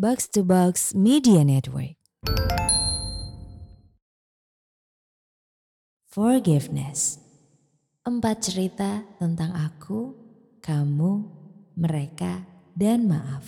Box to Box Media Network. Forgiveness. Empat cerita tentang aku, kamu, mereka, dan maaf.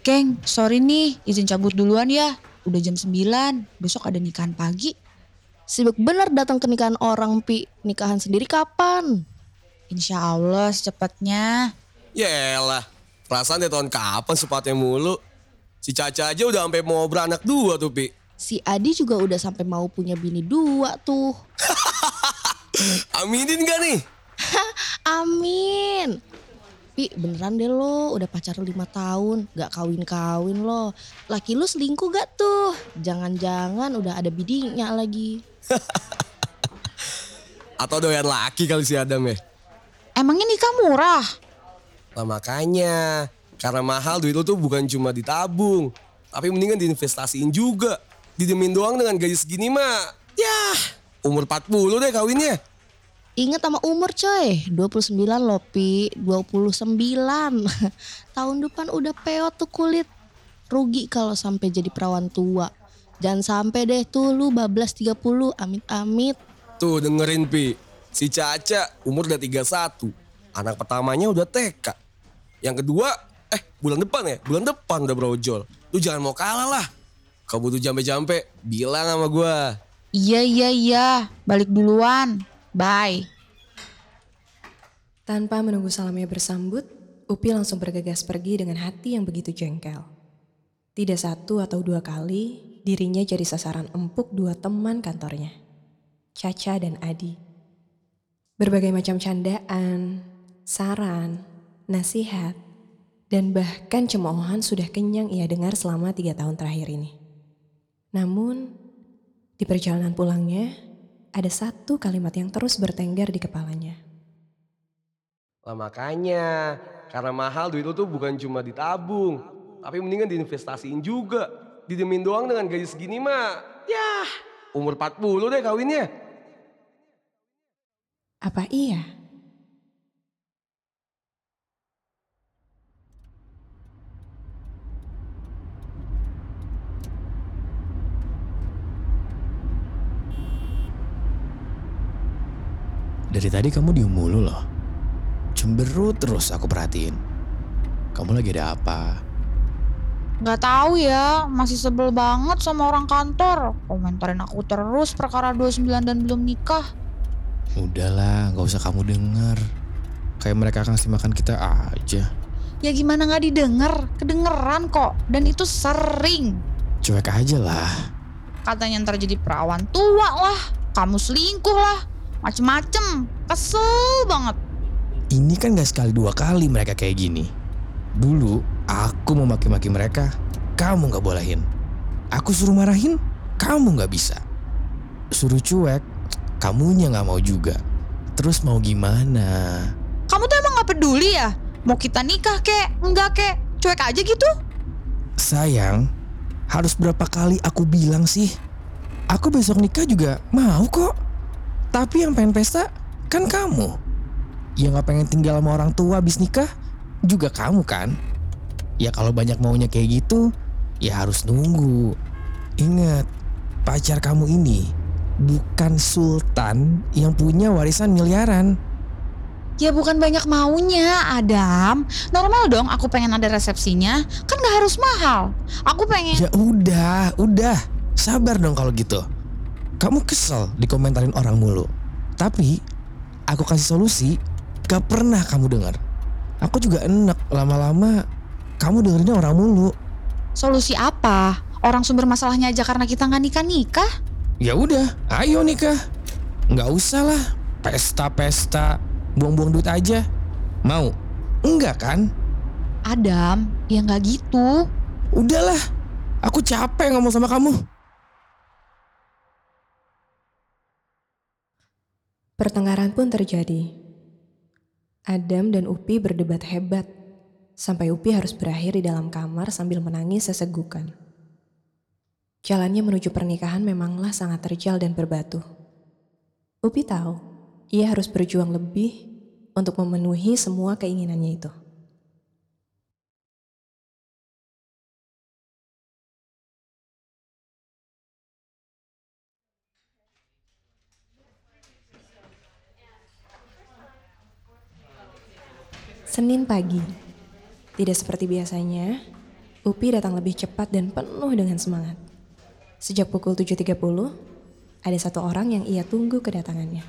Geng, sorry nih, izin cabut duluan ya. Udah jam 9, besok ada nikahan pagi. Sibuk bener datang ke nikahan orang, Pi. Nikahan sendiri kapan? Insya Allah secepatnya. Yaelah, perasaan dari tahun kapan sepatnya mulu. Si Caca aja udah sampai mau beranak dua tuh, Pi. Si Adi juga udah sampai mau punya bini dua tuh. Aminin gak nih? Amin. Pi beneran deh lo udah pacaran lima tahun gak kawin-kawin lo. Laki lu selingkuh gak tuh? Jangan-jangan udah ada bidinya lagi. Atau doyan laki kali si Adam ya? Emangnya nikah murah? Lah makanya, karena mahal duit lu tuh bukan cuma ditabung. Tapi mendingan diinvestasiin juga. Didemin doang dengan gaji segini mah. Yah, umur 40 deh kawinnya. Ingat sama umur coy, 29 loh Pi, 29. Tahun depan udah peot tuh kulit. Rugi kalau sampai jadi perawan tua. Jangan sampai deh tuh lu bablas 30, amit-amit. Tuh dengerin Pi, si Caca umur udah 31. Anak pertamanya udah TK. Yang kedua, eh bulan depan ya, bulan depan udah brojol. Lu jangan mau kalah lah. Kau butuh jampe-jampe, bilang sama gua. Iya, iya, iya. Balik duluan. Bye. Tanpa menunggu salamnya bersambut, Upi langsung bergegas pergi dengan hati yang begitu jengkel. Tidak satu atau dua kali, dirinya jadi sasaran empuk dua teman kantornya, Caca dan Adi. Berbagai macam candaan, saran, nasihat, dan bahkan cemoohan sudah kenyang ia dengar selama tiga tahun terakhir ini. Namun, di perjalanan pulangnya, ada satu kalimat yang terus bertengger di kepalanya. Lah makanya, karena mahal duit lu tuh bukan cuma ditabung. Tapi mendingan diinvestasiin juga. Didemin doang dengan gaji segini mah. Yah, umur 40 deh kawinnya. Apa iya? Dari tadi kamu diem mulu loh. Cemberut terus aku perhatiin. Kamu lagi ada apa? Gak tahu ya, masih sebel banget sama orang kantor. Komentarin aku terus perkara 29 dan belum nikah. Udahlah, gak usah kamu denger. Kayak mereka kasih makan kita aja. Ya gimana gak didengar? Kedengeran kok. Dan itu sering. Cuek aja lah. Katanya ntar jadi perawan tua lah. Kamu selingkuh lah. Macem-macem. Kesel banget. Ini kan gak sekali dua kali mereka kayak gini. Dulu aku mau maki-maki mereka, kamu gak bolehin. Aku suruh marahin, kamu gak bisa. Suruh cuek, kamunya gak mau juga. Terus mau gimana? Kamu tuh emang gak peduli ya? Mau kita nikah kek? Enggak kek? Cuek aja gitu? Sayang, harus berapa kali aku bilang sih? Aku besok nikah juga mau kok. Tapi yang pengen pesta kan kamu. Yang gak pengen tinggal sama orang tua habis nikah juga kamu kan. Ya kalau banyak maunya kayak gitu, ya harus nunggu. Ingat, pacar kamu ini bukan sultan yang punya warisan miliaran. Ya bukan banyak maunya, Adam. Normal dong aku pengen ada resepsinya. Kan gak harus mahal. Aku pengen... Ya udah, udah. Sabar dong kalau gitu. Kamu kesel dikomentarin orang mulu. Tapi aku kasih solusi, gak pernah kamu dengar. Aku juga enak lama-lama kamu dengerinnya orang mulu. Solusi apa? Orang sumber masalahnya aja karena kita nggak nikah nikah? Ya udah, ayo nikah. Nggak usah lah. pesta-pesta, buang-buang duit aja. Mau? Enggak kan? Adam, ya nggak gitu. Udahlah, aku capek ngomong sama kamu. Pertengkaran pun terjadi. Adam dan Upi berdebat hebat, sampai Upi harus berakhir di dalam kamar sambil menangis sesegukan. Jalannya menuju pernikahan memanglah sangat terjal dan berbatu. Upi tahu, ia harus berjuang lebih untuk memenuhi semua keinginannya itu. Senin pagi. Tidak seperti biasanya, Upi datang lebih cepat dan penuh dengan semangat. Sejak pukul 7.30, ada satu orang yang ia tunggu kedatangannya.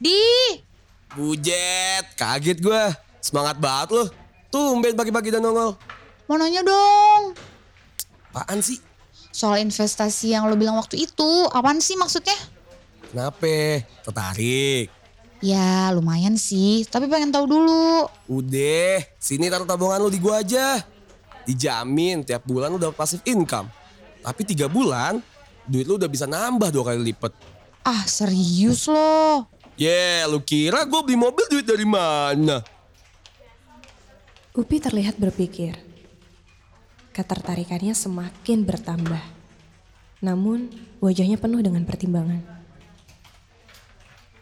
Di, Bujet, kaget gue. Semangat banget lo. Tumben pagi-pagi dan nongol. mau nanya dong. Apaan sih? Soal investasi yang lo bilang waktu itu, apaan sih maksudnya? Kenapa? Tertarik? Ya lumayan sih, tapi pengen tahu dulu. Udah, sini taruh tabungan lu di gua aja. Dijamin tiap bulan udah pasif income. Tapi tiga bulan, duit lu udah bisa nambah dua kali lipat. Ah serius lo? Yeah, lu kira gue beli mobil duit dari mana? Upi terlihat berpikir. Ketertarikannya semakin bertambah. Namun, wajahnya penuh dengan pertimbangan.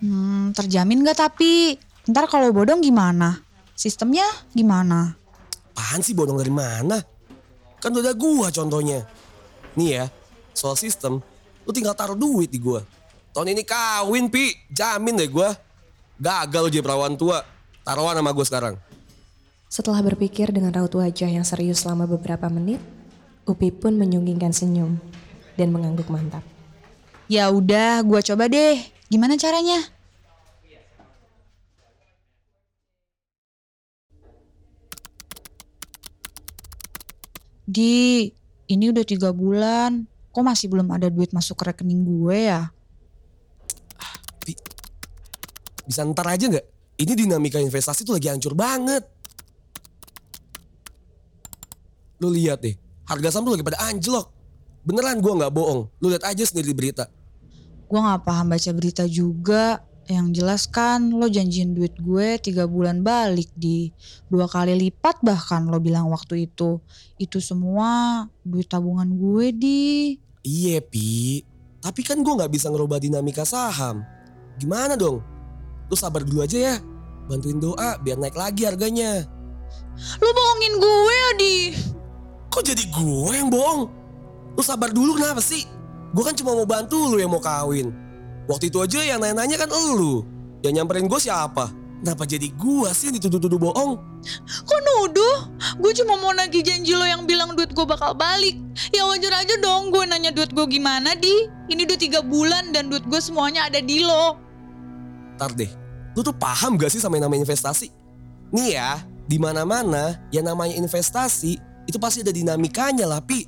Hmm, terjamin gak tapi? Ntar kalau bodong gimana? Sistemnya gimana? Apaan sih bodong dari mana? Kan udah ada gua contohnya. Nih ya, soal sistem, lu tinggal taruh duit di gua. Tahun ini kawin, Pi. Jamin deh gua. Gagal jadi perawan tua. Taruhan sama gua sekarang. Setelah berpikir dengan raut wajah yang serius selama beberapa menit, Upi pun menyunggingkan senyum dan mengangguk mantap. Ya udah, gua coba deh. Gimana caranya? Di, ini udah tiga bulan. Kok masih belum ada duit masuk ke rekening gue ya? Pi, bisa ntar aja nggak? Ini dinamika investasi tuh lagi hancur banget. Lu lihat deh, harga saham tuh lagi pada anjlok. Beneran gua nggak bohong. Lu lihat aja sendiri di berita. Gue gak paham baca berita juga. Yang jelas kan lo janjiin duit gue tiga bulan balik di dua kali lipat bahkan lo bilang waktu itu. Itu semua duit tabungan gue di. Iya, Pi. Tapi kan gua nggak bisa ngerubah dinamika saham. Gimana dong? Lu sabar dulu aja ya. Bantuin doa biar naik lagi harganya. Lo bohongin gue ya di. Kok jadi gue yang bohong? Lu sabar dulu kenapa sih? Gue kan cuma mau bantu lu yang mau kawin. Waktu itu aja yang nanya-nanya kan elu. Yang nyamperin gue siapa? Kenapa jadi gue sih yang dituduh-tuduh bohong? Kok nuduh? Gue cuma mau nagih janji lo yang bilang duit gue bakal balik. Ya wajar aja dong gue nanya duit gue gimana di. Ini udah tiga bulan dan duit gue semuanya ada di lo. Ntar deh, lu tuh paham gak sih sama yang namanya investasi? Nih ya, di mana-mana yang namanya investasi itu pasti ada dinamikanya lah, Pi.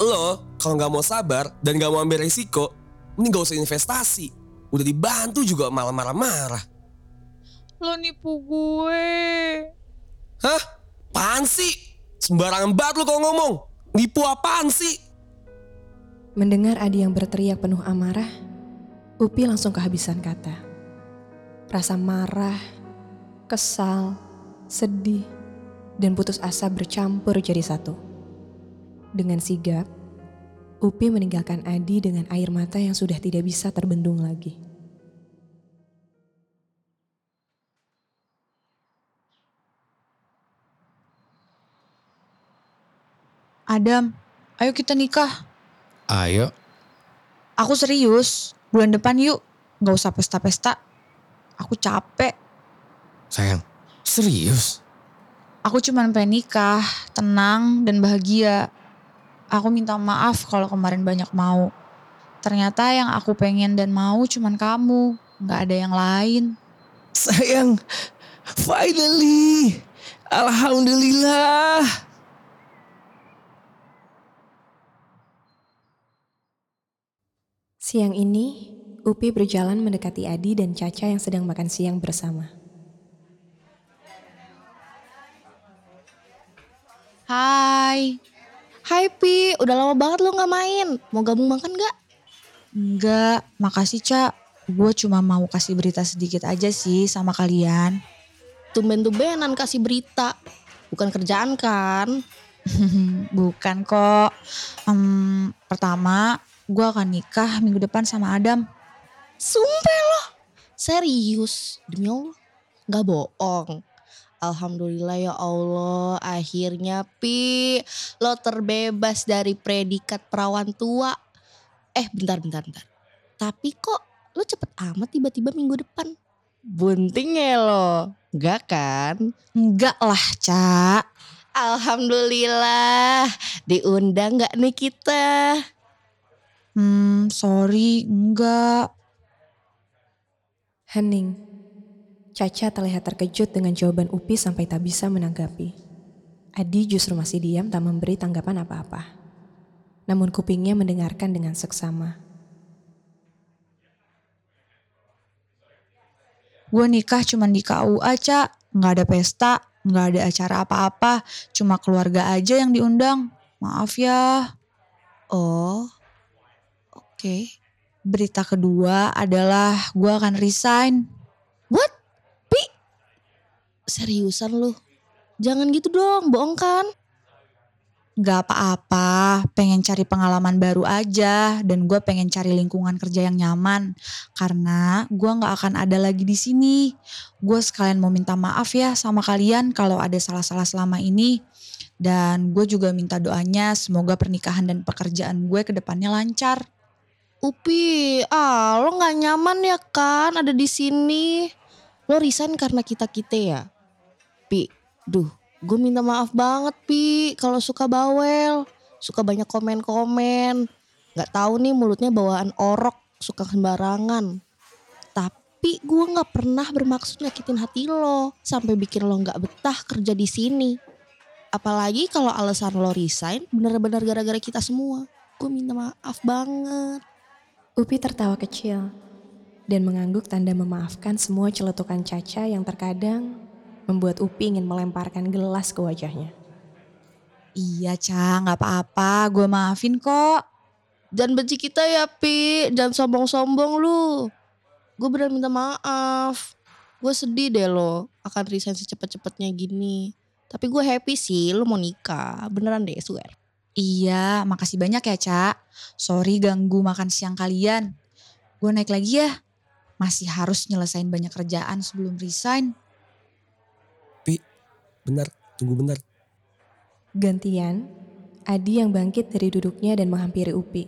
Lo kalau nggak mau sabar dan nggak mau ambil resiko, mending gak usah investasi. Udah dibantu juga malah marah-marah. Lo nipu gue. Hah? Apaan sih? Sembarangan banget lu kalau ngomong. Nipu apaan sih? Mendengar Adi yang berteriak penuh amarah, Upi langsung kehabisan kata. Rasa marah, kesal, sedih, dan putus asa bercampur jadi satu. Dengan sigap, Upi meninggalkan Adi dengan air mata yang sudah tidak bisa terbendung lagi. Adam, ayo kita nikah. Ayo, Aku serius. Bulan depan yuk. Gak usah pesta-pesta. Aku capek. sayang. Serius? Aku cuman pengen nikah, tenang dan bahagia. Aku minta maaf kalau kemarin banyak mau. Ternyata yang aku pengen dan mau cuman kamu, Gak ada yang lain. Sayang, finally. Alhamdulillah. Siang ini, Upi berjalan mendekati Adi dan Caca yang sedang makan siang bersama. Hai. Hai Pi, udah lama banget lo gak main. Mau gabung makan gak? Enggak, makasih Cak. Gue cuma mau kasih berita sedikit aja sih sama kalian. Tumben-tumbenan kasih berita. Bukan kerjaan kan? Bukan kok. Em, pertama, gue akan nikah minggu depan sama Adam. Sumpah lo. Serius. Demi Allah. Gak bohong. Alhamdulillah ya Allah. Akhirnya Pi. Lo terbebas dari predikat perawan tua. Eh bentar bentar bentar. Tapi kok lo cepet amat tiba-tiba minggu depan. Bunting ya lo. Enggak kan? Enggak lah, Cak. Alhamdulillah. Diundang gak nih kita? Hmm, sorry, enggak. Hening. Caca terlihat terkejut dengan jawaban Upi sampai tak bisa menanggapi. Adi justru masih diam tak memberi tanggapan apa-apa. Namun kupingnya mendengarkan dengan seksama. Gue nikah cuma di KUA, Cak. Nggak ada pesta, nggak ada acara apa-apa. Cuma keluarga aja yang diundang. Maaf ya. Oh. Oke. Berita kedua adalah gue akan resign. Seriusan lu? Jangan gitu dong, bohong kan? Gak apa-apa, pengen cari pengalaman baru aja. Dan gue pengen cari lingkungan kerja yang nyaman. Karena gue gak akan ada lagi di sini. Gue sekalian mau minta maaf ya sama kalian kalau ada salah-salah selama ini. Dan gue juga minta doanya semoga pernikahan dan pekerjaan gue ke depannya lancar. Upi, ah lo nggak nyaman ya kan ada di sini. Lo resign karena kita kita ya. Pi, duh, gue minta maaf banget Pi kalau suka bawel, suka banyak komen-komen. Nggak tahu nih mulutnya bawaan orok, suka sembarangan. Tapi gue nggak pernah bermaksud nyakitin hati lo sampai bikin lo nggak betah kerja di sini. Apalagi kalau alasan lo resign bener-bener gara-gara kita semua. Gue minta maaf banget. Upi tertawa kecil dan mengangguk tanda memaafkan semua celetukan Caca yang terkadang membuat Upi ingin melemparkan gelas ke wajahnya. Iya Ca, gak apa-apa, gue maafin kok. Jangan benci kita ya Pi, jangan sombong-sombong lu. Gue beneran minta maaf. Gue sedih deh lo akan resign secepat-cepatnya gini. Tapi gue happy sih lu mau nikah. Beneran deh swear. Iya, makasih banyak ya Ca. Sorry ganggu makan siang kalian. Gue naik lagi ya. Masih harus nyelesain banyak kerjaan sebelum resign. Benar, tunggu bentar. Gantian, Adi yang bangkit dari duduknya dan menghampiri Upi.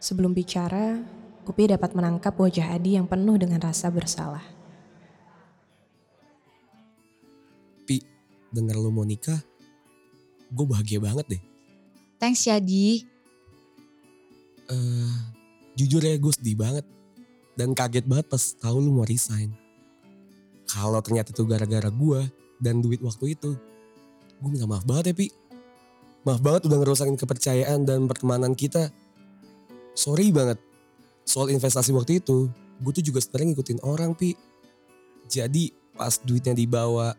Sebelum bicara, Upi dapat menangkap wajah Adi yang penuh dengan rasa bersalah. Pi, denger lo mau nikah, gue bahagia banget deh. Thanks ya Di. eh jujur ya gue sedih banget. Dan kaget banget pas tahu lu mau resign. Kalau ternyata itu gara-gara gue dan duit waktu itu. Gue minta maaf banget ya Pi. Maaf banget udah ngerusakin kepercayaan dan pertemanan kita. Sorry banget. Soal investasi waktu itu, gue tuh juga sebenarnya ngikutin orang Pi. Jadi pas duitnya dibawa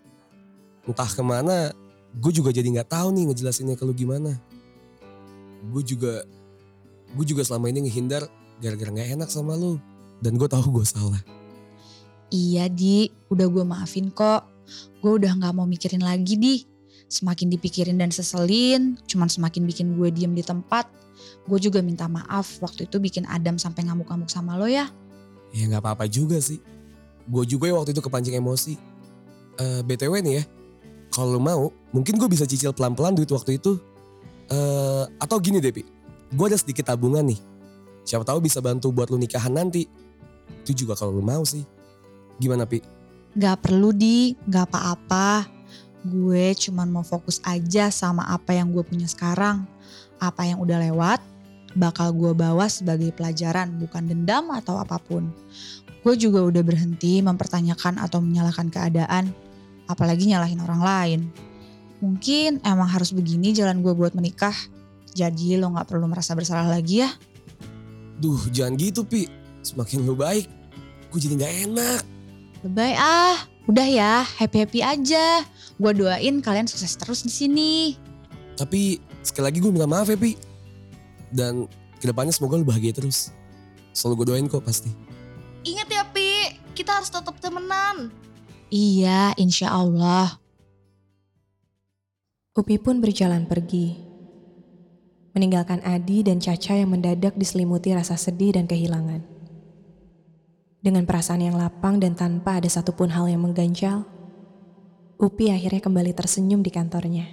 entah ke mana, gue juga jadi nggak tahu nih ngejelasinnya ke lu gimana. Gue juga, gue juga selama ini ngehindar gara-gara nggak enak sama lu. Dan gue tahu gue salah. Iya Di, udah gue maafin kok. Gue udah gak mau mikirin lagi Di. Semakin dipikirin dan seselin, cuman semakin bikin gue diem di tempat. Gue juga minta maaf waktu itu bikin Adam sampai ngamuk-ngamuk sama lo ya. Ya nggak apa-apa juga sih. Gue juga ya waktu itu kepancing emosi. Eh BTW nih ya, kalau lu mau, mungkin gue bisa cicil pelan-pelan duit waktu itu. eh atau gini deh Pi, gue ada sedikit tabungan nih. Siapa tahu bisa bantu buat lu nikahan nanti. Itu juga kalau lu mau sih. Gimana Pi? Gak perlu Di, gak apa-apa. Gue cuman mau fokus aja sama apa yang gue punya sekarang. Apa yang udah lewat, bakal gue bawa sebagai pelajaran, bukan dendam atau apa pun. Gue juga udah berhenti mempertanyakan atau menyalahkan keadaan, apalagi nyalahin orang lain. Mungkin emang harus begini jalan gue buat menikah. Jadi lo gak perlu merasa bersalah lagi ya. Duh jangan gitu Pi. semakin lu baik, gue jadi gak enak. Lebay ah, udah ya, happy-happy aja. Gua doain kalian sukses terus di sini. Tapi sekali lagi gue minta maaf ya Pi. Dan ke depannya semoga lu bahagia terus. Selalu gue doain kok pasti. Ingat ya Pi, kita harus tetap temenan. Iya, insya Allah. Upi pun berjalan pergi. Meninggalkan Adi dan Caca yang mendadak diselimuti rasa sedih dan kehilangan. Dengan perasaan yang lapang dan tanpa ada satupun hal yang mengganjal, Upi akhirnya kembali tersenyum di kantornya.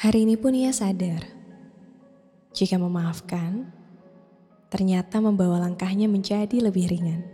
Hari ini pun ia sadar, jika memaafkan, ternyata membawa langkahnya menjadi lebih ringan.